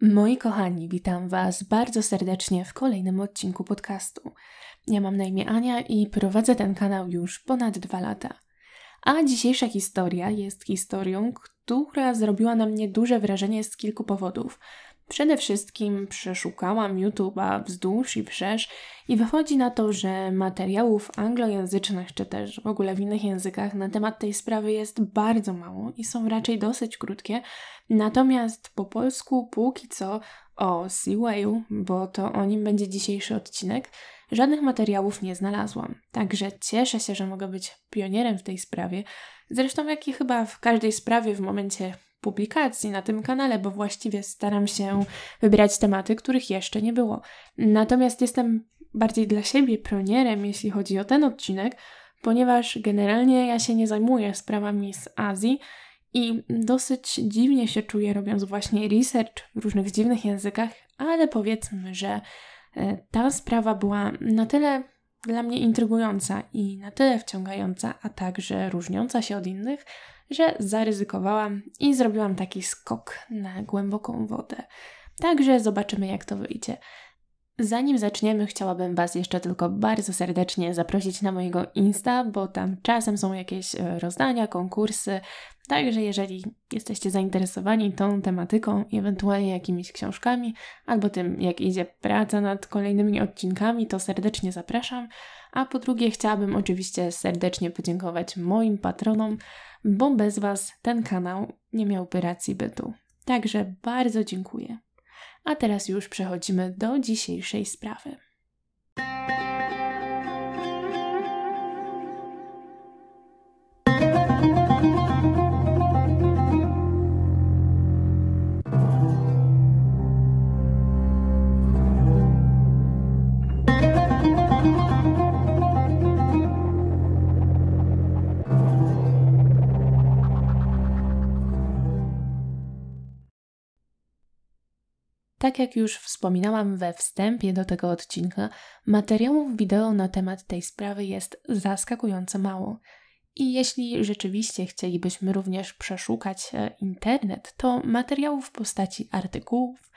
Moi kochani, witam Was bardzo serdecznie w kolejnym odcinku podcastu. Ja mam na imię Ania i prowadzę ten kanał już ponad dwa lata. A dzisiejsza historia jest historią, która zrobiła na mnie duże wrażenie z kilku powodów. Przede wszystkim przeszukałam YouTube'a wzdłuż i wszerz i wychodzi na to, że materiałów anglojęzycznych czy też w ogóle w innych językach na temat tej sprawy jest bardzo mało i są raczej dosyć krótkie. Natomiast po polsku póki co o Seaway'u, bo to o nim będzie dzisiejszy odcinek, żadnych materiałów nie znalazłam. Także cieszę się, że mogę być pionierem w tej sprawie. Zresztą jak i chyba w każdej sprawie w momencie publikacji na tym kanale, bo właściwie staram się wybierać tematy, których jeszcze nie było. Natomiast jestem bardziej dla siebie pionierem, jeśli chodzi o ten odcinek, ponieważ generalnie ja się nie zajmuję sprawami z Azji i dosyć dziwnie się czuję robiąc właśnie research w różnych dziwnych językach, ale powiedzmy, że e, ta sprawa była na tyle dla mnie intrygująca i na tyle wciągająca, a także różniąca się od innych, że zaryzykowałam i zrobiłam taki skok na głęboką wodę. Także zobaczymy, jak to wyjdzie. Zanim zaczniemy, chciałabym Was jeszcze tylko bardzo serdecznie zaprosić na mojego Insta, bo tam czasem są jakieś e, rozdania, konkursy. Także jeżeli jesteście zainteresowani tą tematyką ewentualnie jakimiś książkami, albo tym, jak idzie praca nad kolejnymi odcinkami, to serdecznie zapraszam. A po drugie, chciałabym oczywiście serdecznie podziękować moim patronom, bo bez Was ten kanał nie miałby racji bytu. Także bardzo dziękuję. A teraz już przechodzimy do dzisiejszej sprawy. Jak już wspominałam we wstępie do tego odcinka, materiałów wideo na temat tej sprawy jest zaskakująco mało. I jeśli rzeczywiście chcielibyśmy również przeszukać e, internet, to materiałów w postaci artykułów,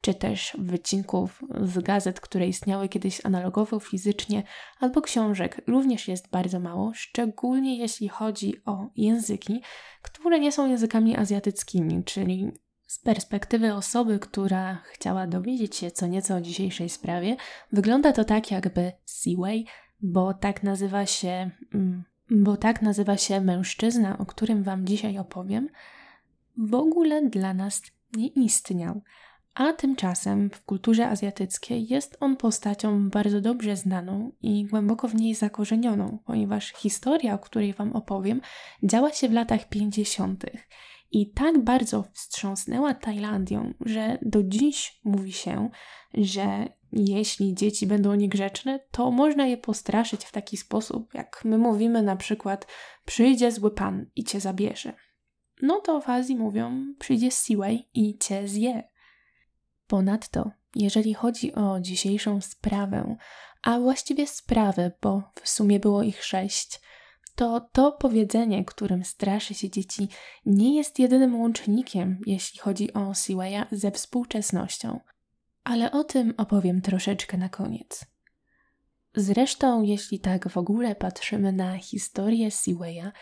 czy też wycinków z gazet, które istniały kiedyś analogowo, fizycznie, albo książek również jest bardzo mało, szczególnie jeśli chodzi o języki, które nie są językami azjatyckimi, czyli z perspektywy osoby, która chciała dowiedzieć się co nieco o dzisiejszej sprawie, wygląda to tak jakby Seaway, bo tak nazywa się, mm, bo tak nazywa się mężczyzna, o którym Wam dzisiaj opowiem, w ogóle dla nas nie istniał. A tymczasem w kulturze azjatyckiej jest on postacią bardzo dobrze znaną i głęboko w niej zakorzenioną, ponieważ historia, o której Wam opowiem, działa się w latach 50 i tak bardzo wstrząsnęła Tajlandią, że do dziś mówi się, że jeśli dzieci będą niegrzeczne, to można je postraszyć w taki sposób, jak my mówimy na przykład przyjdzie zły pan i cię zabierze. No to w Azji mówią przyjdzie Siway i cię zje. Ponadto, jeżeli chodzi o dzisiejszą sprawę, a właściwie sprawę, bo w sumie było ich sześć, to to powiedzenie, którym straszy się dzieci, nie jest jedynym łącznikiem, jeśli chodzi o Seawaya ze współczesnością. Ale o tym opowiem troszeczkę na koniec. Zresztą, jeśli tak w ogóle patrzymy na historię Seawaya,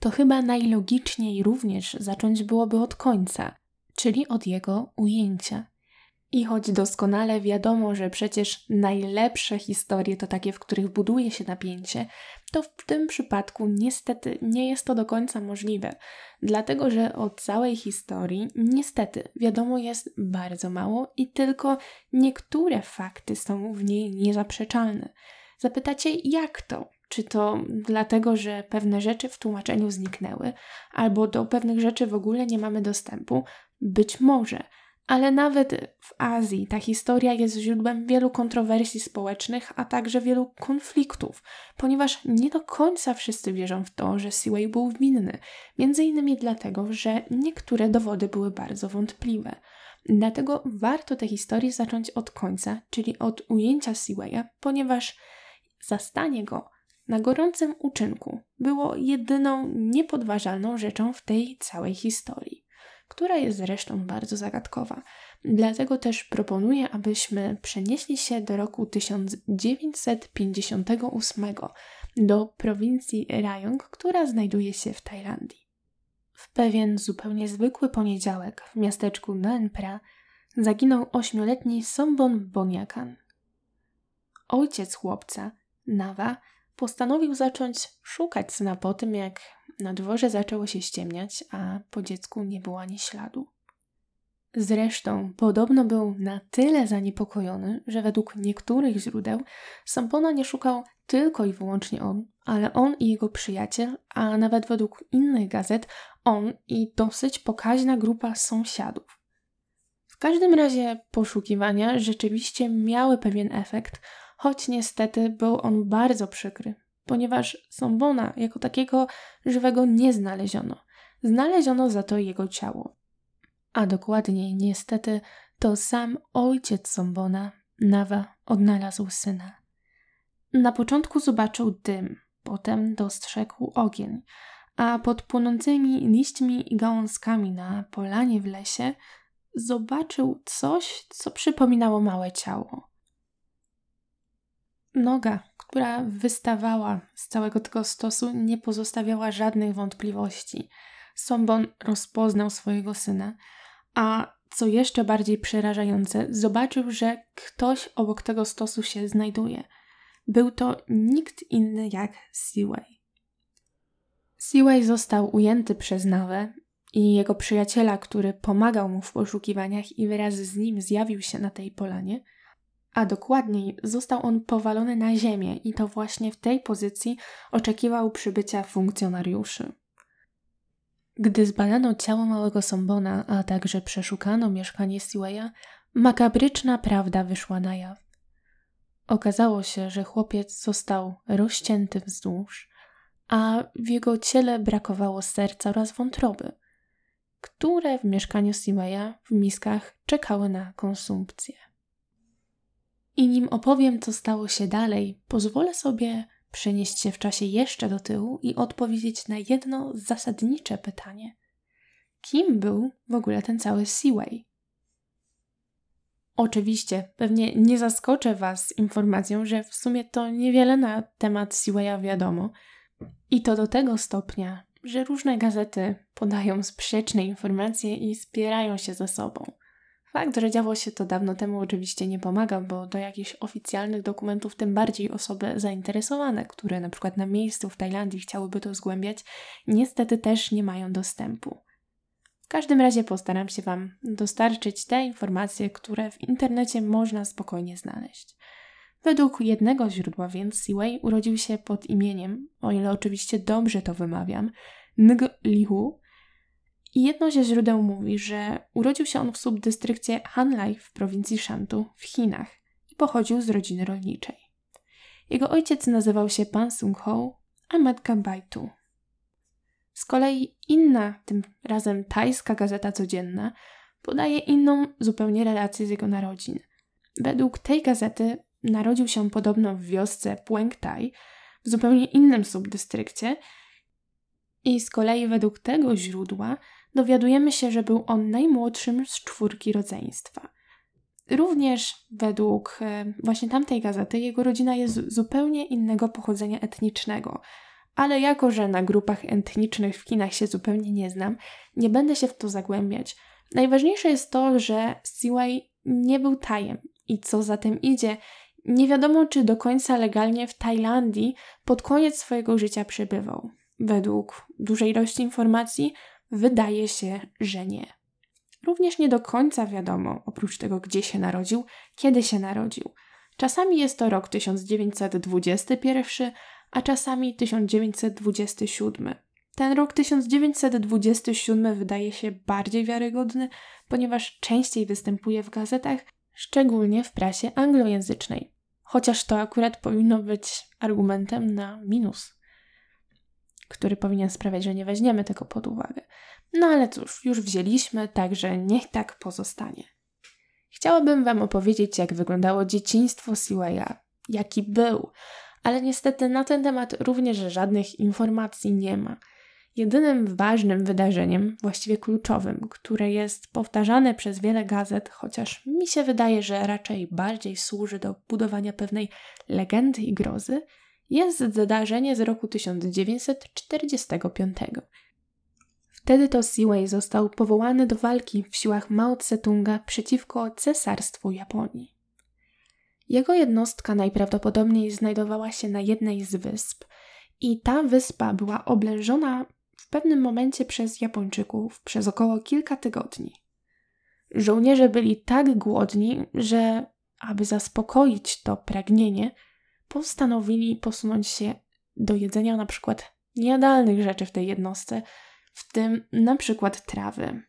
to chyba najlogiczniej również zacząć byłoby od końca, czyli od jego ujęcia. I choć doskonale wiadomo, że przecież najlepsze historie to takie, w których buduje się napięcie, to w tym przypadku niestety nie jest to do końca możliwe, dlatego że o całej historii niestety wiadomo jest bardzo mało i tylko niektóre fakty są w niej niezaprzeczalne. Zapytacie, jak to? Czy to dlatego, że pewne rzeczy w tłumaczeniu zniknęły, albo do pewnych rzeczy w ogóle nie mamy dostępu? Być może ale nawet w Azji ta historia jest źródłem wielu kontrowersji społecznych, a także wielu konfliktów, ponieważ nie do końca wszyscy wierzą w to, że Seaway był winny, między innymi dlatego, że niektóre dowody były bardzo wątpliwe. Dlatego warto tę historię zacząć od końca, czyli od ujęcia Seawaya, ponieważ zastanie go na gorącym uczynku było jedyną niepodważalną rzeczą w tej całej historii. Która jest zresztą bardzo zagadkowa. Dlatego też proponuję, abyśmy przenieśli się do roku 1958 do prowincji Rayong, która znajduje się w Tajlandii. W pewien zupełnie zwykły poniedziałek w miasteczku Naenpra zaginął ośmioletni Sombon Boniakan. Ojciec chłopca, Nawa, postanowił zacząć szukać syna po tym, jak na dworze zaczęło się ściemniać, a po dziecku nie było ani śladu. Zresztą podobno był na tyle zaniepokojony, że według niektórych źródeł Sampona nie szukał tylko i wyłącznie on, ale on i jego przyjaciel, a nawet według innych gazet on i dosyć pokaźna grupa sąsiadów. W każdym razie poszukiwania rzeczywiście miały pewien efekt, choć niestety był on bardzo przykry, ponieważ Sombona jako takiego żywego nie znaleziono. Znaleziono za to jego ciało. A dokładniej, niestety, to sam ojciec Sombona, Nawa, odnalazł syna. Na początku zobaczył dym, potem dostrzegł ogień, a pod płonącymi liśćmi i gałązkami na polanie w lesie zobaczył coś, co przypominało małe ciało. Noga, która wystawała z całego tego stosu, nie pozostawiała żadnych wątpliwości. Sombon rozpoznał swojego syna, a co jeszcze bardziej przerażające, zobaczył, że ktoś obok tego stosu się znajduje. Był to nikt inny jak Seaway. Seaway został ujęty przez Nawę i jego przyjaciela, który pomagał mu w poszukiwaniach i wraz z nim zjawił się na tej polanie – a dokładniej został on powalony na ziemię i to właśnie w tej pozycji oczekiwał przybycia funkcjonariuszy. Gdy zbadano ciało małego Sombona, a także przeszukano mieszkanie Seawaya, makabryczna prawda wyszła na jaw. Okazało się, że chłopiec został rozcięty wzdłuż, a w jego ciele brakowało serca oraz wątroby, które w mieszkaniu Seawaya w miskach czekały na konsumpcję. I nim opowiem, co stało się dalej, pozwolę sobie przenieść się w czasie jeszcze do tyłu i odpowiedzieć na jedno zasadnicze pytanie. Kim był w ogóle ten cały Seaway? Oczywiście, pewnie nie zaskoczę Was informacją, że w sumie to niewiele na temat Seawaya wiadomo. I to do tego stopnia, że różne gazety podają sprzeczne informacje i spierają się ze sobą. Fakt, że działo się to dawno temu, oczywiście nie pomaga, bo do jakichś oficjalnych dokumentów, tym bardziej osoby zainteresowane, które na przykład na miejscu w Tajlandii chciałyby to zgłębiać, niestety też nie mają dostępu. W każdym razie postaram się Wam dostarczyć te informacje, które w internecie można spokojnie znaleźć. Według jednego źródła więc Siwei urodził się pod imieniem, o ile oczywiście dobrze to wymawiam, Ng Lihu, i jedno ze źródeł mówi, że urodził się on w subdystrykcie Hanlai w prowincji Shantu w Chinach i pochodził z rodziny rolniczej. Jego ojciec nazywał się Pan Sung-ho, a matka Baitu. Z kolei inna, tym razem tajska gazeta codzienna, podaje inną zupełnie relację z jego narodzin. Według tej gazety narodził się podobno w wiosce Pueng Tai, w zupełnie innym subdystrykcie, i z kolei według tego źródła dowiadujemy się, że był on najmłodszym z czwórki rodzeństwa. Również według e, właśnie tamtej gazety jego rodzina jest zupełnie innego pochodzenia etnicznego. Ale jako, że na grupach etnicznych w kinach się zupełnie nie znam, nie będę się w to zagłębiać. Najważniejsze jest to, że Siwai nie był Tajem i co za tym idzie, nie wiadomo czy do końca legalnie w Tajlandii pod koniec swojego życia przebywał. Według dużej ilości informacji Wydaje się, że nie. Również nie do końca wiadomo, oprócz tego, gdzie się narodził, kiedy się narodził. Czasami jest to rok 1921, a czasami 1927. Ten rok 1927 wydaje się bardziej wiarygodny, ponieważ częściej występuje w gazetach, szczególnie w prasie anglojęzycznej. Chociaż to akurat powinno być argumentem na minus który powinien sprawiać, że nie weźmiemy tego pod uwagę. No ale cóż, już wzięliśmy, także niech tak pozostanie. Chciałabym Wam opowiedzieć, jak wyglądało dzieciństwo Seawaya, jaki był, ale niestety na ten temat również żadnych informacji nie ma. Jedynym ważnym wydarzeniem, właściwie kluczowym, które jest powtarzane przez wiele gazet, chociaż mi się wydaje, że raczej bardziej służy do budowania pewnej legendy i grozy, jest zdarzenie z roku 1945. Wtedy to Seaway został powołany do walki w siłach Mao Tse-tunga przeciwko cesarstwu Japonii. Jego jednostka najprawdopodobniej znajdowała się na jednej z wysp i ta wyspa była oblężona w pewnym momencie przez Japończyków przez około kilka tygodni. Żołnierze byli tak głodni, że aby zaspokoić to pragnienie, postanowili posunąć się do jedzenia na przykład niejadalnych rzeczy w tej jednostce, w tym na przykład trawy.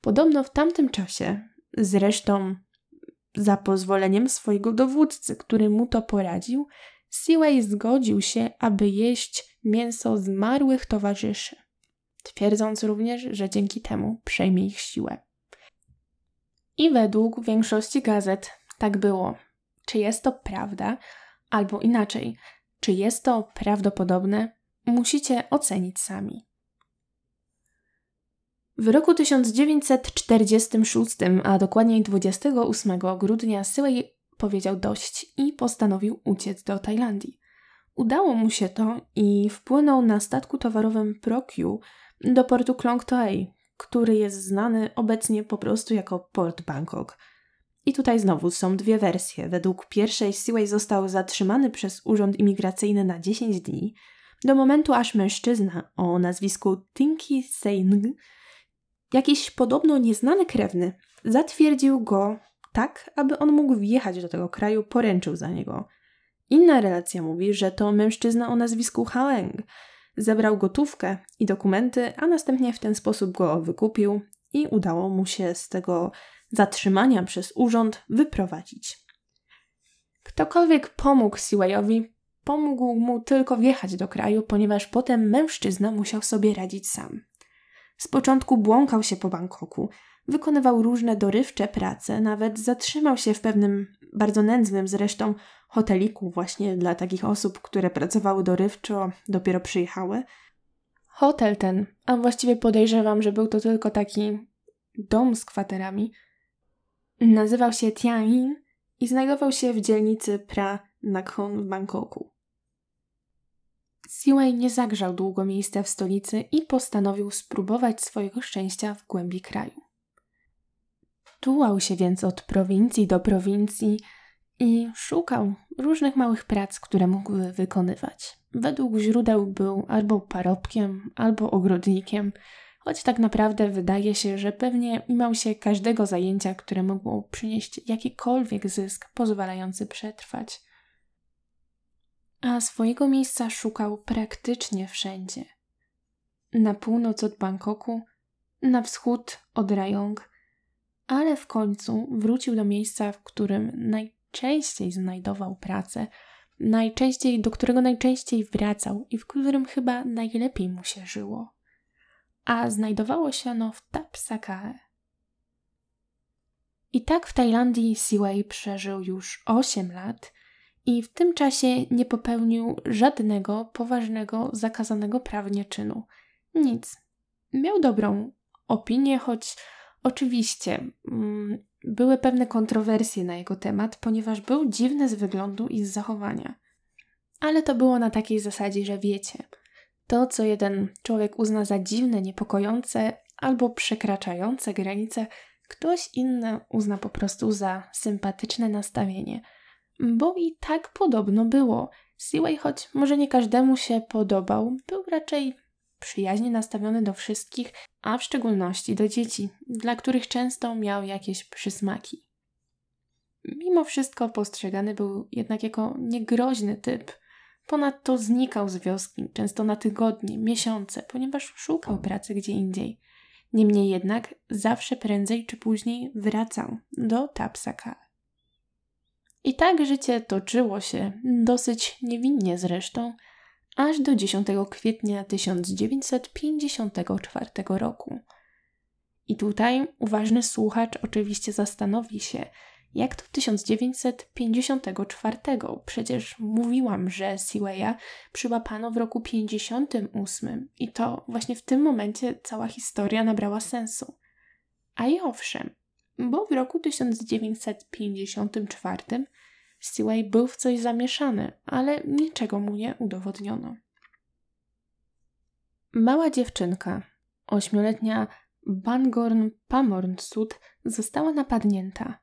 Podobno w tamtym czasie, zresztą za pozwoleniem swojego dowódcy, który mu to poradził, Seaway zgodził się, aby jeść mięso zmarłych towarzyszy, twierdząc również, że dzięki temu przejmie ich siłę. I według większości gazet tak było. Czy jest to prawda, albo inaczej, czy jest to prawdopodobne, musicie ocenić sami. W roku 1946, a dokładniej 28 grudnia, Syłej powiedział dość i postanowił uciec do Tajlandii. Udało mu się to i wpłynął na statku towarowym Prokyu do portu Klong Toei, który jest znany obecnie po prostu jako port Bangkok. I tutaj znowu są dwie wersje. Według pierwszej Seaway został zatrzymany przez Urząd Imigracyjny na 10 dni, do momentu aż mężczyzna o nazwisku Tinky Seing, jakiś podobno nieznany krewny, zatwierdził go tak, aby on mógł wjechać do tego kraju, poręczył za niego. Inna relacja mówi, że to mężczyzna o nazwisku Haeng zebrał gotówkę i dokumenty, a następnie w ten sposób go wykupił i udało mu się z tego zatrzymania przez urząd wyprowadzić. Ktokolwiek pomógł Siwayowi, pomógł mu tylko wjechać do kraju, ponieważ potem mężczyzna musiał sobie radzić sam. Z początku błąkał się po Bangkoku, wykonywał różne dorywcze prace, nawet zatrzymał się w pewnym bardzo nędznym zresztą hoteliku właśnie dla takich osób, które pracowały dorywczo, dopiero przyjechały. Hotel ten, a właściwie podejrzewam, że był to tylko taki dom z kwaterami, nazywał się Tianyin i znajdował się w dzielnicy Pra Nakhon w Bangkoku. Siwei nie zagrzał długo miejsca w stolicy i postanowił spróbować swojego szczęścia w głębi kraju. Tułał się więc od prowincji do prowincji i szukał różnych małych prac, które mógłby wykonywać. Według źródeł był albo parobkiem, albo ogrodnikiem, choć tak naprawdę wydaje się, że pewnie imał się każdego zajęcia, które mogło przynieść jakikolwiek zysk pozwalający przetrwać. A swojego miejsca szukał praktycznie wszędzie. Na północ od Bangkoku, na wschód od Rayong, ale w końcu wrócił do miejsca, w którym najczęściej znajdował pracę, najczęściej, do którego najczęściej wracał i w którym chyba najlepiej mu się żyło. A znajdowało się ono w Tapsakae. I tak w Tajlandii Siwei przeżył już 8 lat i w tym czasie nie popełnił żadnego poważnego, zakazanego prawnie czynu. Nic. Miał dobrą opinię, choć Oczywiście, mm, były pewne kontrowersje na jego temat, ponieważ był dziwny z wyglądu i z zachowania. Ale to było na takiej zasadzie, że wiecie, to co jeden człowiek uzna za dziwne, niepokojące albo przekraczające granice, ktoś inny uzna po prostu za sympatyczne nastawienie. Bo i tak podobno było. Seaway, choć może nie każdemu się podobał, był raczej przyjaźnie nastawiony do wszystkich, a w szczególności do dzieci, dla których często miał jakieś przysmaki. Mimo wszystko postrzegany był jednak jako niegroźny typ. Ponadto znikał z wioski, często na tygodnie, miesiące, ponieważ szukał pracy gdzie indziej. Niemniej jednak zawsze prędzej czy później wracał do Tapsaka. I tak życie toczyło się, dosyć niewinnie zresztą, aż do 10 kwietnia 1954 roku. I tutaj uważny słuchacz oczywiście zastanowi się, Jak to 1954? Przecież mówiłam, że Seawaya przyłapano w roku 58 i to właśnie w tym momencie cała historia nabrała sensu. A i owszem, bo w roku 1954 Seaway był w coś zamieszany, ale niczego mu nie udowodniono. Mała dziewczynka, ośmioletnia Bangorn Pamornsud, została napadnięta.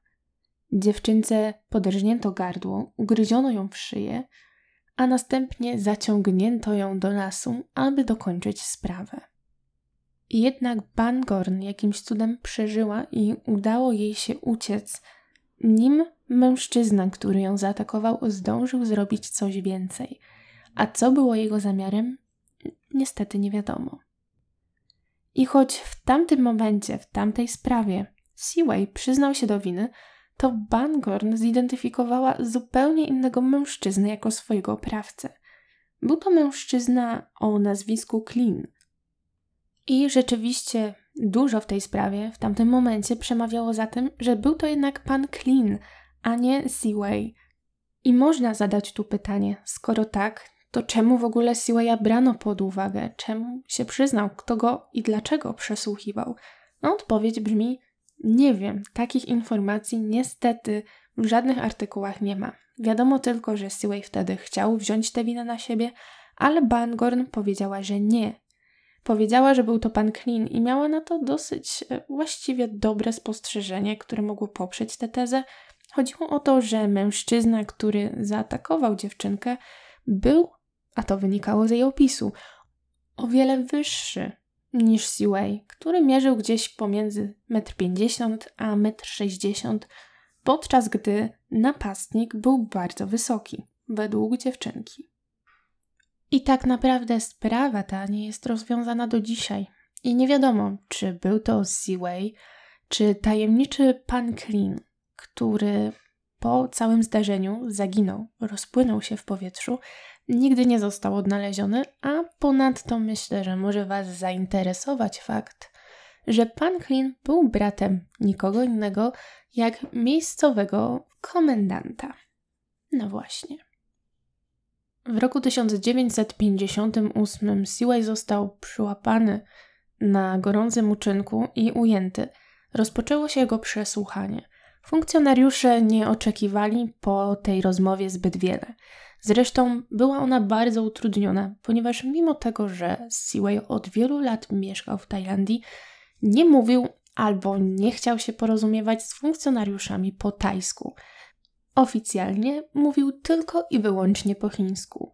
Dziewczynce podrżnięto gardło, ugryziono ją w szyję, a następnie zaciągnięto ją do lasu, aby dokończyć sprawę. Jednak Bangorn jakimś cudem przeżyła i udało jej się uciec, nim mężczyzna, który ją zaatakował, zdążył zrobić coś więcej. A co było jego zamiarem, niestety nie wiadomo. I choć w tamtym momencie, w tamtej sprawie, Seaway przyznał się do winy, to Bangorn zidentyfikowała zupełnie innego mężczyznę jako swojego oprawcę. Był to mężczyzna o nazwisku Clean. I rzeczywiście dużo w tej sprawie w tamtym momencie przemawiało za tym, że był to jednak pan Clean, a nie Seaway. I można zadać tu pytanie, skoro tak, to czemu w ogóle Seawaya brano pod uwagę? Czemu się przyznał? Kto go i dlaczego przesłuchiwał? No odpowiedź brzmi nie wiem, takich informacji niestety w żadnych artykułach nie ma. Wiadomo tylko, że Seaway wtedy chciał wziąć tę winę na siebie, ale Bangorn powiedziała, że nie. Powiedziała, że był to pan Clean i miała na to dosyć e, właściwie dobre spostrzeżenie, które mogło poprzeć tę tezę. Chodziło o to, że mężczyzna, który zaatakował dziewczynkę, był, a to wynikało z jej opisu, o wiele wyższy niż Seaway, który mierzył gdzieś pomiędzy 1,50 m a 1,60 m, podczas gdy napastnik był bardzo wysoki, według dziewczynki. I tak naprawdę sprawa ta nie jest rozwiązana do dzisiaj. I nie wiadomo, czy był to Seaway, czy tajemniczy pan który po całym zdarzeniu zaginął, rozpłynął się w powietrzu, nigdy nie został odnaleziony, a ponadto myślę, że może Was zainteresować fakt, że pan Clean był bratem nikogo innego jak miejscowego komendanta. No właśnie. W roku 1958 Seaway został przyłapany na gorącym uczynku i ujęty. Rozpoczęło się jego przesłuchanie. Funkcjonariusze nie oczekiwali po tej rozmowie zbyt wiele. Zresztą była ona bardzo utrudniona, ponieważ mimo tego, że Seaway od wielu lat mieszkał w Tajlandii, nie mówił albo nie chciał się porozumiewać z funkcjonariuszami po tajsku. Oficjalnie mówił tylko i wyłącznie po chińsku.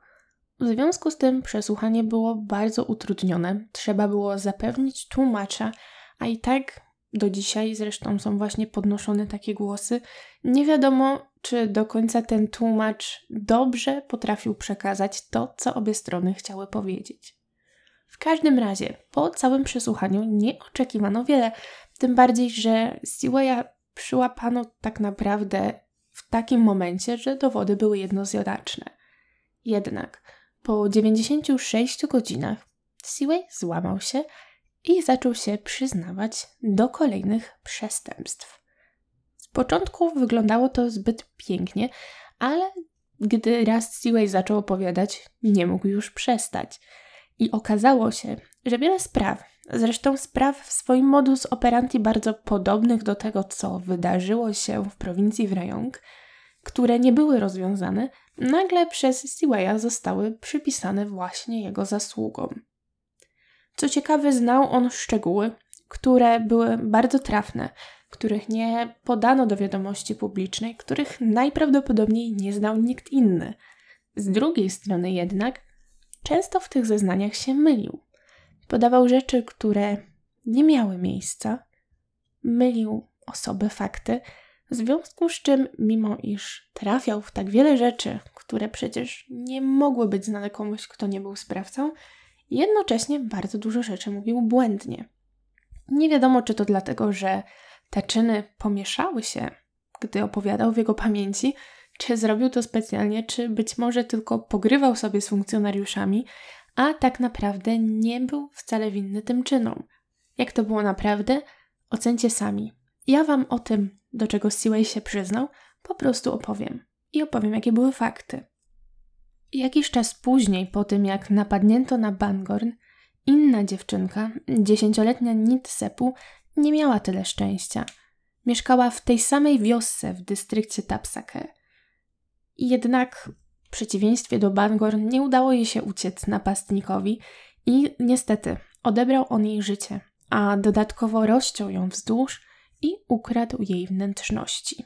W związku z tym przesłuchanie było bardzo utrudnione. Trzeba było zapewnić tłumacza, a i tak do dzisiaj zresztą są właśnie podnoszone takie głosy. Nie wiadomo, czy do końca ten tłumacz dobrze potrafił przekazać to, co obie strony chciały powiedzieć. W każdym razie, po całym przesłuchaniu nie oczekiwano wiele, tym bardziej, że Seawaya przyłapano tak naprawdę w takim momencie, że dowody były jednozjadaczne. Jednak po 96 godzinach Seaway złamał się i zaczął się przyznawać do kolejnych przestępstw. Z początku wyglądało to zbyt pięknie, ale gdy raz Seaway zaczął opowiadać, nie mógł już przestać. I okazało się, że wiele spraw, zresztą spraw w swoim modus operandi bardzo podobnych do tego, co wydarzyło się w prowincji Wrejong, które nie były rozwiązane, nagle przez Seawaya zostały przypisane właśnie jego zasługom. Co ciekawe, znał on szczegóły, które były bardzo trafne, których nie podano do wiadomości publicznej, których najprawdopodobniej nie znał nikt inny. Z drugiej strony jednak, często w tych zeznaniach się mylił. Podawał rzeczy, które nie miały miejsca, mylił osoby, fakty, w związku z czym, mimo iż trafiał w tak wiele rzeczy, które przecież nie mogły być znane komuś, kto nie był sprawcą, jednocześnie bardzo dużo rzeczy mówił błędnie. Nie wiadomo, czy to dlatego, że te czyny pomieszały się, gdy opowiadał w jego pamięci, czy zrobił to specjalnie, czy być może tylko pogrywał sobie z funkcjonariuszami, a tak naprawdę nie był wcale winny tym czynom. Jak to było naprawdę, ocencie sami. Ja Wam o tym do czego Seaway się przyznał, po prostu opowiem. I opowiem, jakie były fakty. Jakiś czas później, po tym jak napadnięto na Bangorn, inna dziewczynka, dziesięcioletnia Nit Sepu, nie miała tyle szczęścia. Mieszkała w tej samej wiosce w dystrykcie Tapsake. Jednak w przeciwieństwie do Bangorn nie udało jej się uciec napastnikowi i niestety odebrał on jej życie, a dodatkowo rozciął ją wzdłuż i ukradł jej wnętrzności.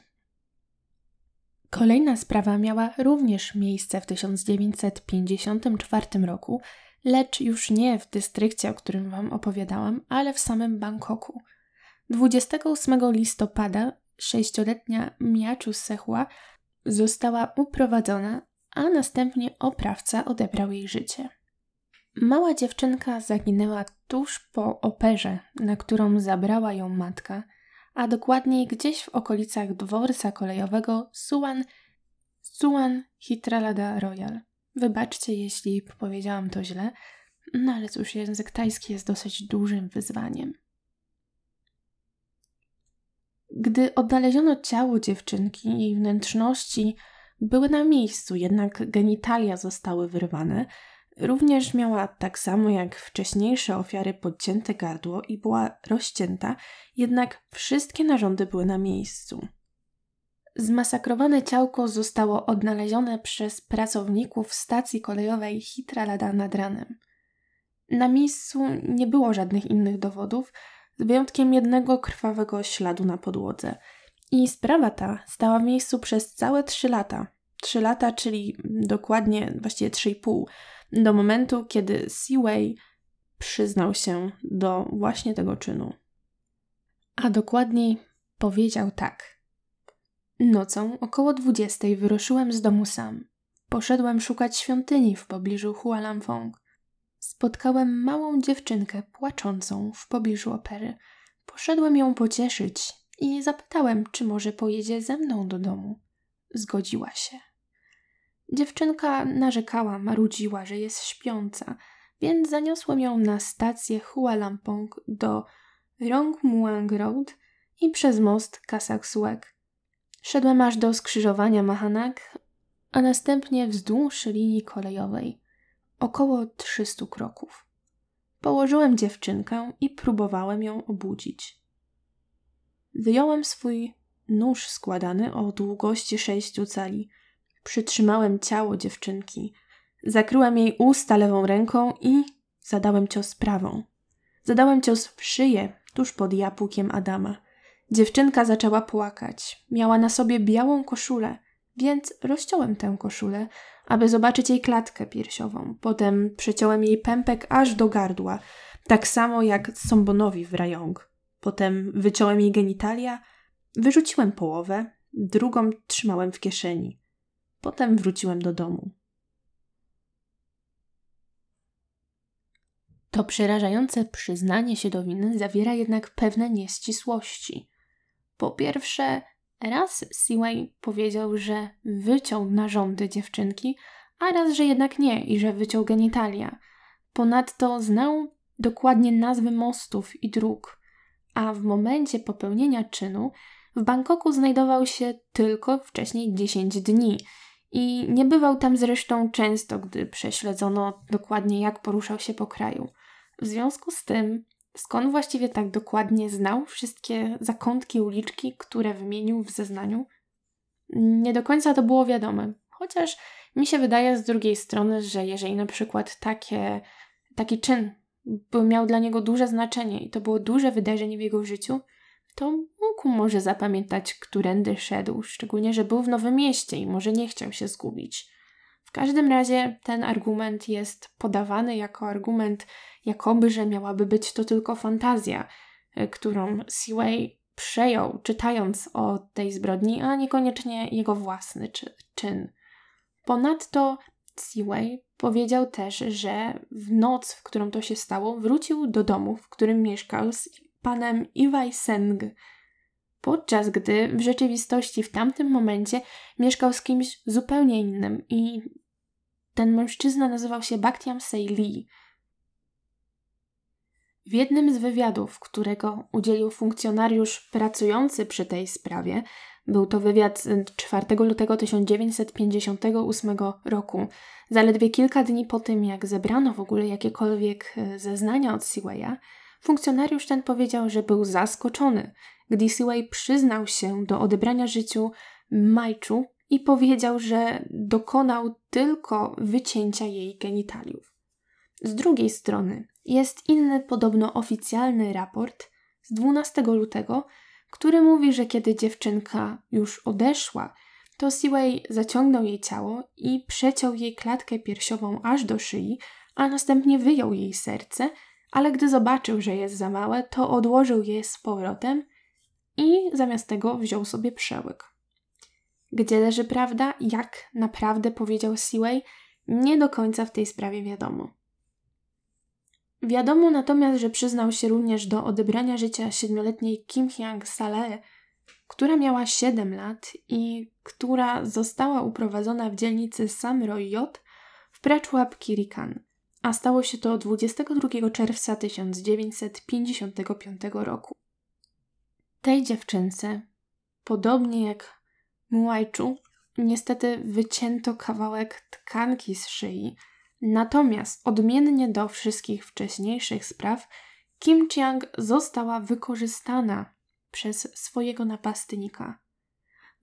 Kolejna sprawa miała również miejsce w 1954 roku, lecz już nie w dystrykcie, o którym Wam opowiadałam, ale w samym Bangkoku. 28 listopada sześcioletnia Miachu Sehua została uprowadzona, a następnie oprawca odebrał jej życie. Mała dziewczynka zaginęła tuż po operze, na którą zabrała ją matka, a dokładniej gdzieś w okolicach dworca kolejowego Suan, Suan Hitralada Royal. Wybaczcie, jeśli powiedziałam to źle, no ale cóż, język tajski jest dosyć dużym wyzwaniem. Gdy odnaleziono ciało dziewczynki, jej wnętrzności były na miejscu, jednak genitalia zostały wyrwane. Również miała tak samo jak wcześniejsze ofiary podcięte gardło i była rozcięta, jednak wszystkie narządy były na miejscu. Zmasakrowane ciałko zostało odnalezione przez pracowników stacji kolejowej Hitralada nad ranem. Na miejscu nie było żadnych innych dowodów, z wyjątkiem jednego krwawego śladu na podłodze. I sprawa ta stała w miejscu przez całe trzy lata. Trzy lata, czyli dokładnie, właściwie trzy i pół, do momentu, kiedy Seaway przyznał się do właśnie tego czynu. A dokładniej powiedział tak. Nocą około dwudziestej wyruszyłem z domu sam. Poszedłem szukać świątyni w pobliżu Hualampong. Spotkałem małą dziewczynkę płaczącą w pobliżu opery. Poszedłem ją pocieszyć i zapytałem, czy może pojedzie ze mną do domu. Zgodziła się. Dziewczynka narzekała, marudziła, że jest śpiąca, więc zaniosłem ją na stację Hualampong do Rongmuang Road i przez most Kasaksuek. Szedłem aż do skrzyżowania Mahanak, a następnie wzdłuż linii kolejowej około 300 kroków. Położyłem dziewczynkę i próbowałem ją obudzić. Wyjąłem swój nóż składany o długości sześciu cali. Przytrzymałem ciało dziewczynki. Zakryłem jej usta lewą ręką i zadałem cios prawą. Zadałem cios w szyję, tuż pod japukiem Adama. Dziewczynka zaczęła płakać. Miała na sobie białą koszulę, więc rozciąłem tę koszulę, aby zobaczyć jej klatkę piersiową. Potem przeciąłem jej pępek aż do gardła, tak samo jak Sombonowi w rajong. Potem wyciąłem jej genitalia, wyrzuciłem połowę, drugą trzymałem w kieszeni. Potem wróciłem do domu. To przerażające przyznanie się do winy zawiera jednak pewne nieścisłości. Po pierwsze, Raz Seaway powiedział, że wyciął narządy dziewczynki, a raz, że jednak nie i że wyciął genitalia. Ponadto znał dokładnie nazwy mostów i dróg, a w momencie popełnienia czynu w Bangkoku znajdował się tylko wcześniej 10 dni i nie bywał tam zresztą często, gdy prześledzono dokładnie jak poruszał się po kraju. W związku z tym Skąd właściwie tak dokładnie znał wszystkie zakątki uliczki, które wymienił w zeznaniu? Nie do końca to było wiadome. Chociaż mi się wydaje z drugiej strony, że jeżeli na przykład takie, taki czyn miał dla niego duże znaczenie i to było duże wydarzenie w jego życiu, to mógł może zapamiętać, którędy szedł, szczególnie, że był w Nowym Mieście i może nie chciał się zgubić. W każdym razie ten argument jest podawany jako argument, jakoby, że miałaby być to tylko fantazja, e, którą Seaway przejął, czytając o tej zbrodni, a niekoniecznie jego własny czy, czyn. Ponadto Seaway powiedział też, że w noc, w którą to się stało, wrócił do domu, w którym mieszkał z panem Iwai Seng, podczas gdy w rzeczywistości w tamtym momencie mieszkał z kimś zupełnie innym i ten mężczyzna nazywał się Baktiam Sei Lee. W jednym z wywiadów, którego udzielił funkcjonariusz pracujący przy tej sprawie, był to wywiad 4 lutego 1958 roku, zaledwie kilka dni po tym, jak zebrano w ogóle jakiekolwiek e, zeznania od Seawaya, funkcjonariusz ten powiedział, że był zaskoczony, gdy Seaway przyznał się do odebrania życiu Majczu i powiedział, że dokonał tylko wycięcia jej genitaliów. Z drugiej strony jest inny podobno oficjalny raport z 12 lutego, który mówi, że kiedy dziewczynka już odeszła, to Seaway zaciągnął jej ciało i przeciął jej klatkę piersiową aż do szyi, a następnie wyjął jej serce, ale gdy zobaczył, że jest za małe, to odłożył je z powrotem i zamiast tego wziął sobie przełyk. Gdzie leży prawda, jak naprawdę powiedział Seaway, nie do końca w tej sprawie wiadomo. Wiadomo natomiast, że przyznał się również do odebrania życia siedmioletniej Kim Hyang Sale, która miała 7 lat i która została uprowadzona w dzielnicy Samroyot w Prachuap Kirikan, a stało się to 22 czerwca 1955 roku. Tej dziewczynce, podobnie jak Muajczu, niestety wycięto kawałek tkanki z szyi, Natomiast odmiennie do wszystkich wcześniejszych spraw, Kim Chiang została wykorzystana przez swojego napastnika.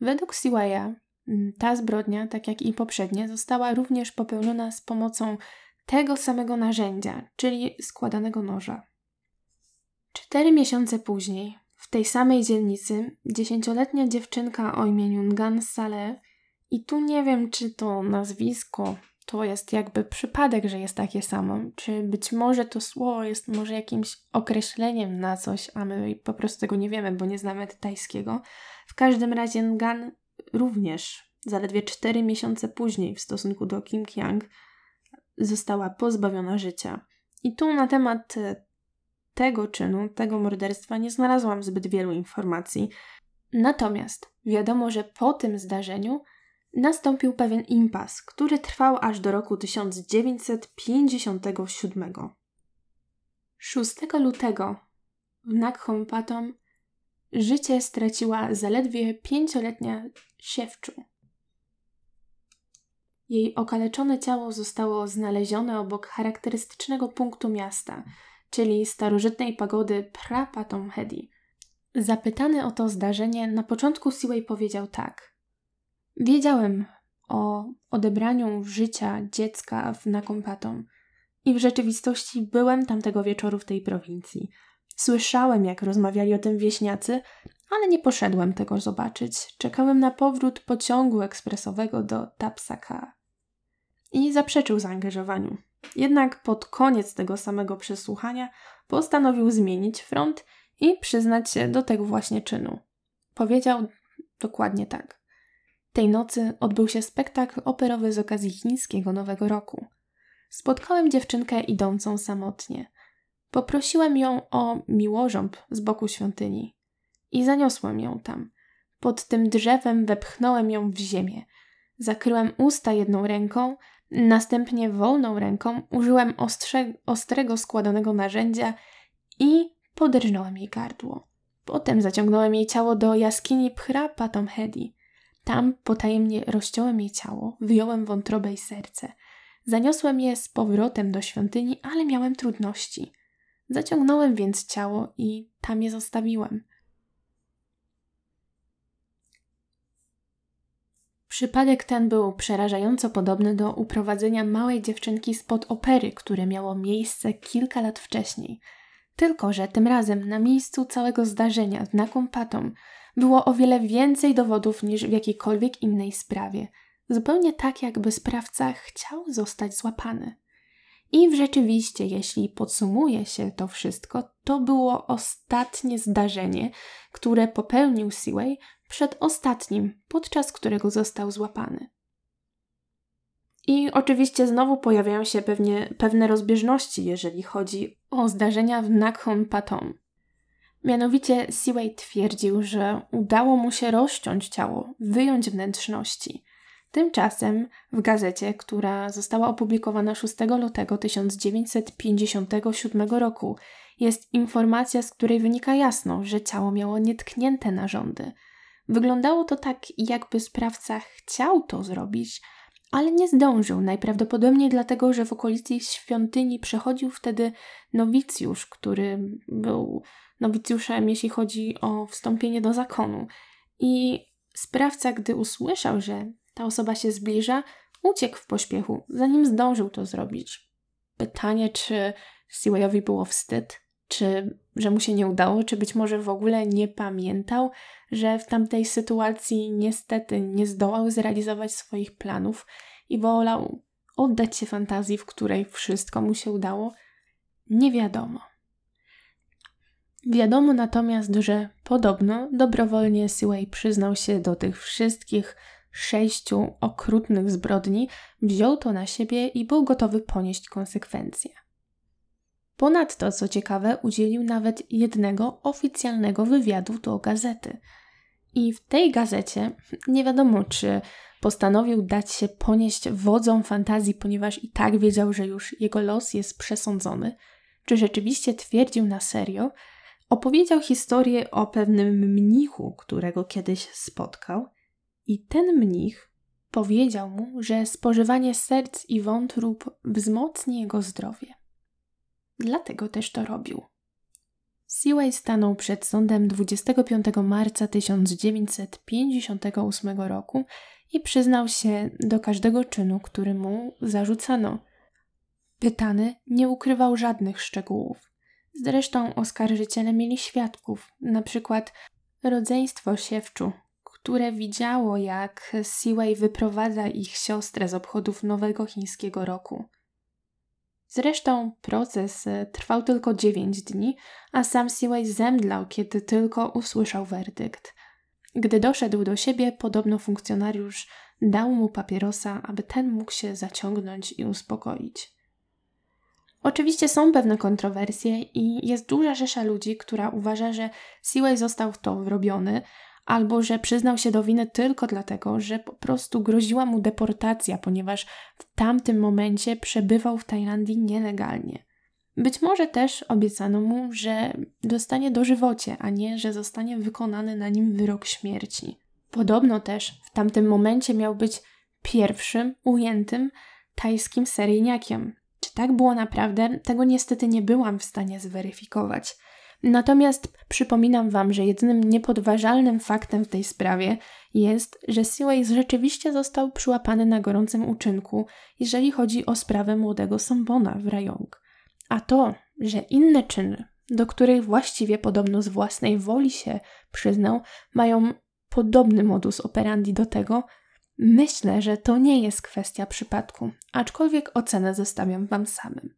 Według Siwaya mm, ta zbrodnia, tak jak i poprzednie, została również popełniona z pomocą tego samego narzędzia, czyli składanego noża. Cztery miesiące później, w tej samej dzielnicy, dziesięcioletnia dziewczynka o imieniu Ngan Saleh, i tu nie wiem, czy to nazwisko to jest jakby przypadek, że jest takie samo. Czy być może to słowo jest może jakimś określeniem na coś, a my po prostu tego nie wiemy, bo nie znamy tajskiego. W każdym razie Ngan również zaledwie 4 miesiące później w stosunku do Kim Kiang została pozbawiona życia. I tu na temat e, tego czynu, tego morderstwa nie znalazłam zbyt wielu informacji. Natomiast wiadomo, że po tym zdarzeniu nastąpił pewien impas, który trwał aż do roku 1957. 6 lutego w Nakhon Pathom życie straciła zaledwie pięcioletnia Siewczu. Jej okaleczone ciało zostało znalezione obok charakterystycznego punktu miasta, czyli starożytnej pagody Prapatom Hedi. Zapytany o to zdarzenie, na początku Siway powiedział tak – Wiedziałem o odebraniu życia dziecka w Nakompatą i w rzeczywistości byłem tamtego wieczoru w tej prowincji. Słyszałem, jak rozmawiali o tym wieśniacy, ale nie poszedłem tego zobaczyć. Czekałem na powrót pociągu ekspresowego do Tapsaka. I zaprzeczył zaangażowaniu. Jednak pod koniec tego samego przesłuchania postanowił zmienić front i przyznać się do tego właśnie czynu. Powiedział dokładnie tak. Tej nocy odbył się spektakl operowy z okazji chińskiego Nowego Roku. Spotkałem dziewczynkę idącą samotnie. Poprosiłem ją o miłożąb z boku świątyni i zaniosłem ją tam. Pod tym drzewem wepchnąłem ją w ziemię. Zakryłem usta jedną ręką, następnie wolną ręką użyłem ostrze, ostrego składanego narzędzia i podrżnąłem jej gardło. Potem zaciągnąłem jej ciało do jaskini Phra Patomhedi. Tam potajemnie rozciąłem jej ciało, wyjąłem wątrobę i serce. Zaniosłem je z powrotem do świątyni, ale miałem trudności. Zaciągnąłem więc ciało i tam je zostawiłem. Przypadek ten był przerażająco podobny do uprowadzenia małej dziewczynki spod opery, które miało miejsce kilka lat wcześniej. Tylko, że tym razem na miejscu całego zdarzenia, Kumpatom, było o wiele więcej dowodów niż w jakiejkolwiek innej sprawie. Zupełnie tak, jakby sprawca chciał zostać złapany. I w rzeczywiście, jeśli podsumuje się to wszystko, to było ostatnie zdarzenie, które popełnił Seaway przed ostatnim, podczas którego został złapany. I oczywiście znowu pojawiają się pewnie, pewne rozbieżności, jeżeli chodzi o zdarzenia w Nakhon Pathom. Mianowicie Seaway twierdził, że udało mu się rozciąć ciało, wyjąć wnętrzności. Tymczasem w gazecie, która została opublikowana 6 lutego 1957 roku, jest informacja, z której wynika jasno, że ciało miało nietknięte narządy. Wyglądało to tak, jakby sprawca chciał to zrobić, ale nie zdążył, najprawdopodobniej dlatego, że w okolicy świątyni przechodził wtedy nowicjusz, który był nowicjuszem, jeśli chodzi o wstąpienie do zakonu. I sprawca, gdy usłyszał, że ta osoba się zbliża, uciekł w pośpiechu, zanim zdążył to zrobić. Pytanie, czy Seawayowi było wstyd, czy że mu się nie udało, czy być może w ogóle nie pamiętał, że w tamtej sytuacji niestety nie zdołał zrealizować swoich planów i wolał oddać się fantazji, w której wszystko mu się udało? Nie wiadomo. Wiadomo natomiast, że podobno dobrowolnie Seaway przyznał się do tych wszystkich sześciu okrutnych zbrodni, wziął to na siebie i był gotowy ponieść konsekwencje. Ponadto, co ciekawe, udzielił nawet jednego oficjalnego wywiadu do gazety. I w tej gazecie nie wiadomo, czy postanowił dać się ponieść wodzom fantazji, ponieważ i tak wiedział, że już jego los jest przesądzony, czy rzeczywiście twierdził na serio, opowiedział historię o pewnym mnichu, którego kiedyś spotkał, i ten mnich powiedział mu, że spożywanie serc i wątrób wzmocni jego zdrowie. Dlatego też to robił. Seaway stanął przed sądem 25 marca 1958 roku i przyznał się do każdego czynu, który mu zarzucano. Pytany nie ukrywał żadnych szczegółów. Zresztą oskarżyciele mieli świadków, na przykład rodzeństwo siewczu, które widziało, jak Seaway wyprowadza ich siostrę z obchodów nowego chińskiego roku. Zresztą proces e, trwał tylko 9 dni, a sam Seaway zemdlał, kiedy tylko usłyszał werdykt. Gdy doszedł do siebie, podobno funkcjonariusz dał mu papierosa, aby ten mógł się zaciągnąć i uspokoić. Oczywiście są pewne kontrowersje i jest duża rzesza ludzi, która uważa, że Seaway został w to wrobiony, albo że przyznał się do winy tylko dlatego, że po prostu groziła mu deportacja, ponieważ w tamtym momencie przebywał w Tajlandii nielegalnie. Być może też obiecano mu, że dostanie dożywocie, a nie, że zostanie wykonany na nim wyrok śmierci. Podobno też w tamtym momencie miał być pierwszym ujętym tajskim seryjniakiem. Czy tak było naprawdę? Tego niestety nie byłam w stanie zweryfikować. Natomiast przypominam Wam, że jedynym niepodważalnym faktem w tej sprawie jest, że Seaway rzeczywiście został przyłapany na gorącym uczynku, jeżeli chodzi o sprawę młodego Sambona w Rajong. A to, że inne czyny, do których właściwie podobno z własnej woli się przyznał, mają podobny modus operandi do tego, myślę, że to nie jest kwestia przypadku, aczkolwiek ocenę zostawiam Wam samym.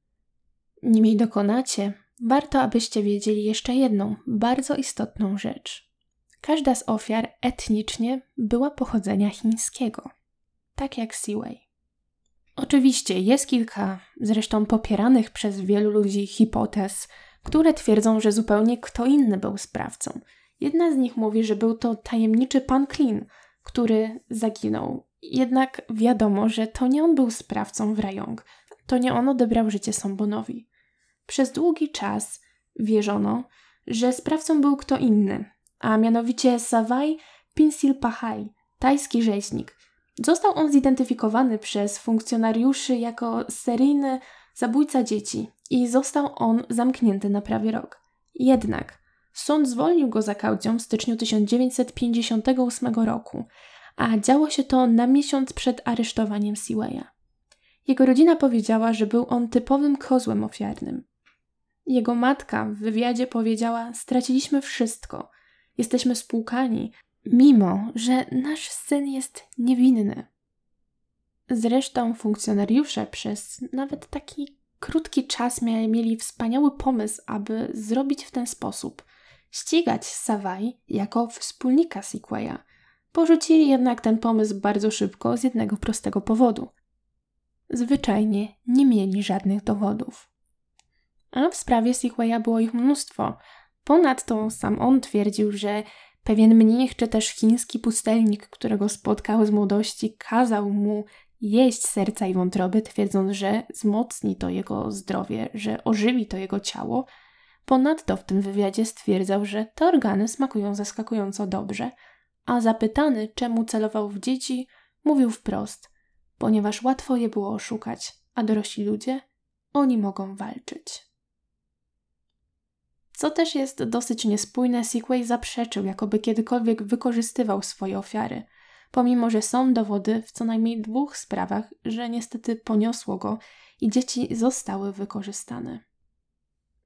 Nim jej dokonacie, warto abyście wiedzieli jeszcze jedną bardzo istotną rzecz. Każda z ofiar etnicznie była pochodzenia chińskiego, tak jak Seaway. Oczywiście jest kilka, zresztą popieranych przez wielu ludzi, hipotez, które twierdzą, że zupełnie kto inny był sprawcą. Jedna z nich mówi, że był to tajemniczy pan Klin, który zaginął. Jednak wiadomo, że to nie on był sprawcą w Rajong. To nie on odebrał życie Sombonowi. Przez długi czas wierzono, że sprawcą był kto inny, a mianowicie Sawai Pinsil-Pahai, tajski rzeźnik. Został on zidentyfikowany przez funkcjonariuszy jako seryjny zabójca dzieci i został on zamknięty na prawie rok. Jednak sąd zwolnił go za kaucją w styczniu 1958 roku, a działo się to na miesiąc przed aresztowaniem Seawaya. Jego rodzina powiedziała, że był on typowym kozłem ofiarnym. Jego matka w wywiadzie powiedziała: Straciliśmy wszystko, jesteśmy spłukani, mimo że nasz syn jest niewinny. Zresztą funkcjonariusze przez nawet taki krótki czas mieli wspaniały pomysł, aby zrobić w ten sposób ścigać Sawai jako wspólnika Sequoia. Porzucili jednak ten pomysł bardzo szybko z jednego prostego powodu. Zwyczajnie nie mieli żadnych dowodów a w sprawie Sequoia było ich mnóstwo. Ponadto sam on twierdził, że pewien mnich czy też chiński pustelnik, którego spotkał z młodości, kazał mu jeść serca i wątroby, twierdząc, że wzmocni to jego zdrowie, że ożywi to jego ciało, Ponadto w tym wywiadzie stwierdzał, że te organy smakują zaskakująco dobrze, a zapytany, czemu celował w dzieci, mówił wprost: ponieważ łatwo je było oszukać, a dorośli ludzie, oni mogą walczyć. Co też jest dosyć niespójne, Sequay zaprzeczył, jakoby kiedykolwiek wykorzystywał swoje ofiary, pomimo że są dowody w co najmniej dwóch sprawach, że niestety poniosło go i dzieci zostały wykorzystane.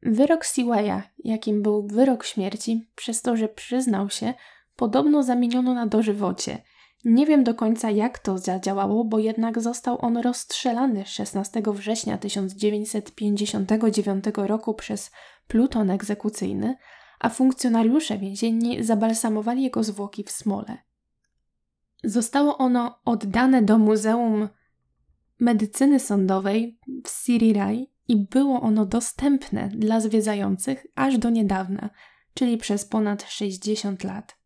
Wyrok Seawaya, jakim był wyrok śmierci, przez to, że przyznał się, podobno zamieniono na dożywocie. Nie wiem do końca jak to zadziałało, bo jednak został on rozstrzelany 16 września 1959 roku przez pluton egzekucyjny, a funkcjonariusze więzienni zabalsamowali jego zwłoki w smole. Zostało ono oddane do Muzeum Medycyny Sądowej w Sirirai i było ono dostępne dla zwiedzających aż do niedawna, czyli przez ponad 60 lat.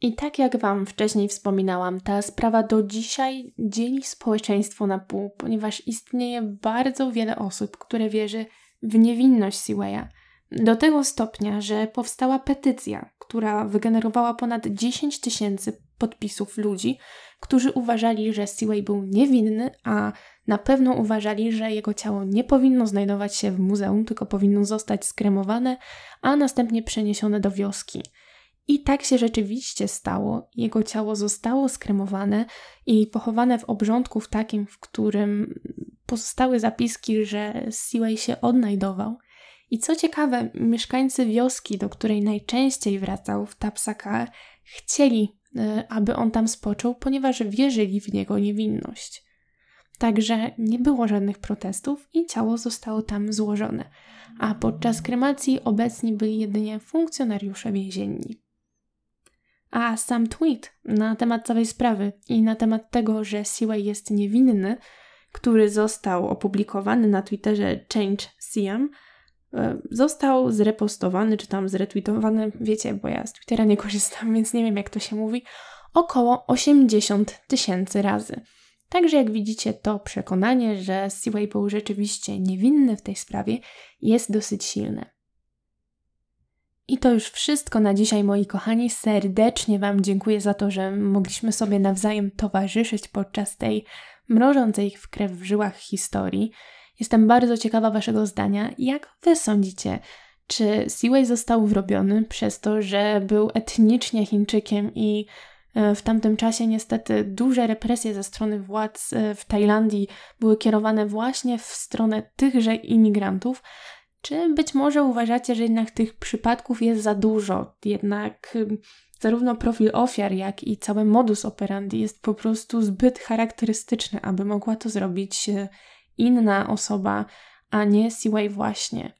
I tak jak Wam wcześniej wspominałam, ta sprawa do dzisiaj dzieli społeczeństwo na pół, ponieważ istnieje bardzo wiele osób, które wierzy w niewinność Seawaya. Do tego stopnia, że powstała petycja, która wygenerowała ponad 10 tysięcy podpisów ludzi, którzy uważali, że Seaway był niewinny, a na pewno uważali, że jego ciało nie powinno znajdować się w muzeum, tylko powinno zostać skremowane, a następnie przeniesione do wioski. I tak się rzeczywiście stało. Jego ciało zostało skremowane i pochowane w obrządku w takim, w którym pozostały zapiski, że Seaway się odnajdował. I co ciekawe, mieszkańcy wioski, do której najczęściej wracał w Tapsaka, chcieli, e, aby on tam spoczął, ponieważ wierzyli w niego niewinność. Także nie było żadnych protestów i ciało zostało tam złożone, a podczas kremacji obecni byli jedynie funkcjonariusze więzienni. A sam tweet na temat całej sprawy i na temat tego, że Seaway jest niewinny, który został opublikowany na Twitterze Change Siam, e, został zrepostowany, czy tam zretweetowany, wiecie, bo ja z Twittera nie korzystam, więc nie wiem jak to się mówi, około 80 tysięcy razy. Także jak widzicie, to przekonanie, że Seaway był rzeczywiście niewinny w tej sprawie jest dosyć silne. I to już wszystko na dzisiaj, moi kochani. Serdecznie Wam dziękuję za to, że mogliśmy sobie nawzajem towarzyszyć podczas tej mrożącej w krew w żyłach historii. Jestem bardzo ciekawa Waszego zdania. Jak Wy sądzicie, czy Seaway został wrobiony przez to, że był etnicznie Chińczykiem i e, w tamtym czasie niestety duże represje ze strony władz e, w Tajlandii były kierowane właśnie w stronę tychże imigrantów, czy być może uważacie, że jednak tych przypadków jest za dużo? Jednak zarówno profil ofiar, jak i cały modus operandi jest po prostu zbyt charakterystyczny, aby mogła to zrobić e, inna osoba, a nie Seaway właśnie.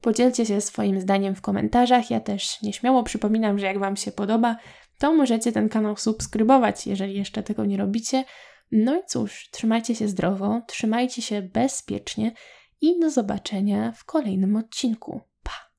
Podzielcie się swoim zdaniem w komentarzach. Ja też nieśmiało przypominam, że jak Wam się podoba, to możecie ten kanał subskrybować, jeżeli jeszcze tego nie robicie. No i cóż, trzymajcie się zdrowo, trzymajcie się bezpiecznie i do zobaczenia w kolejnym odcinku. Pa!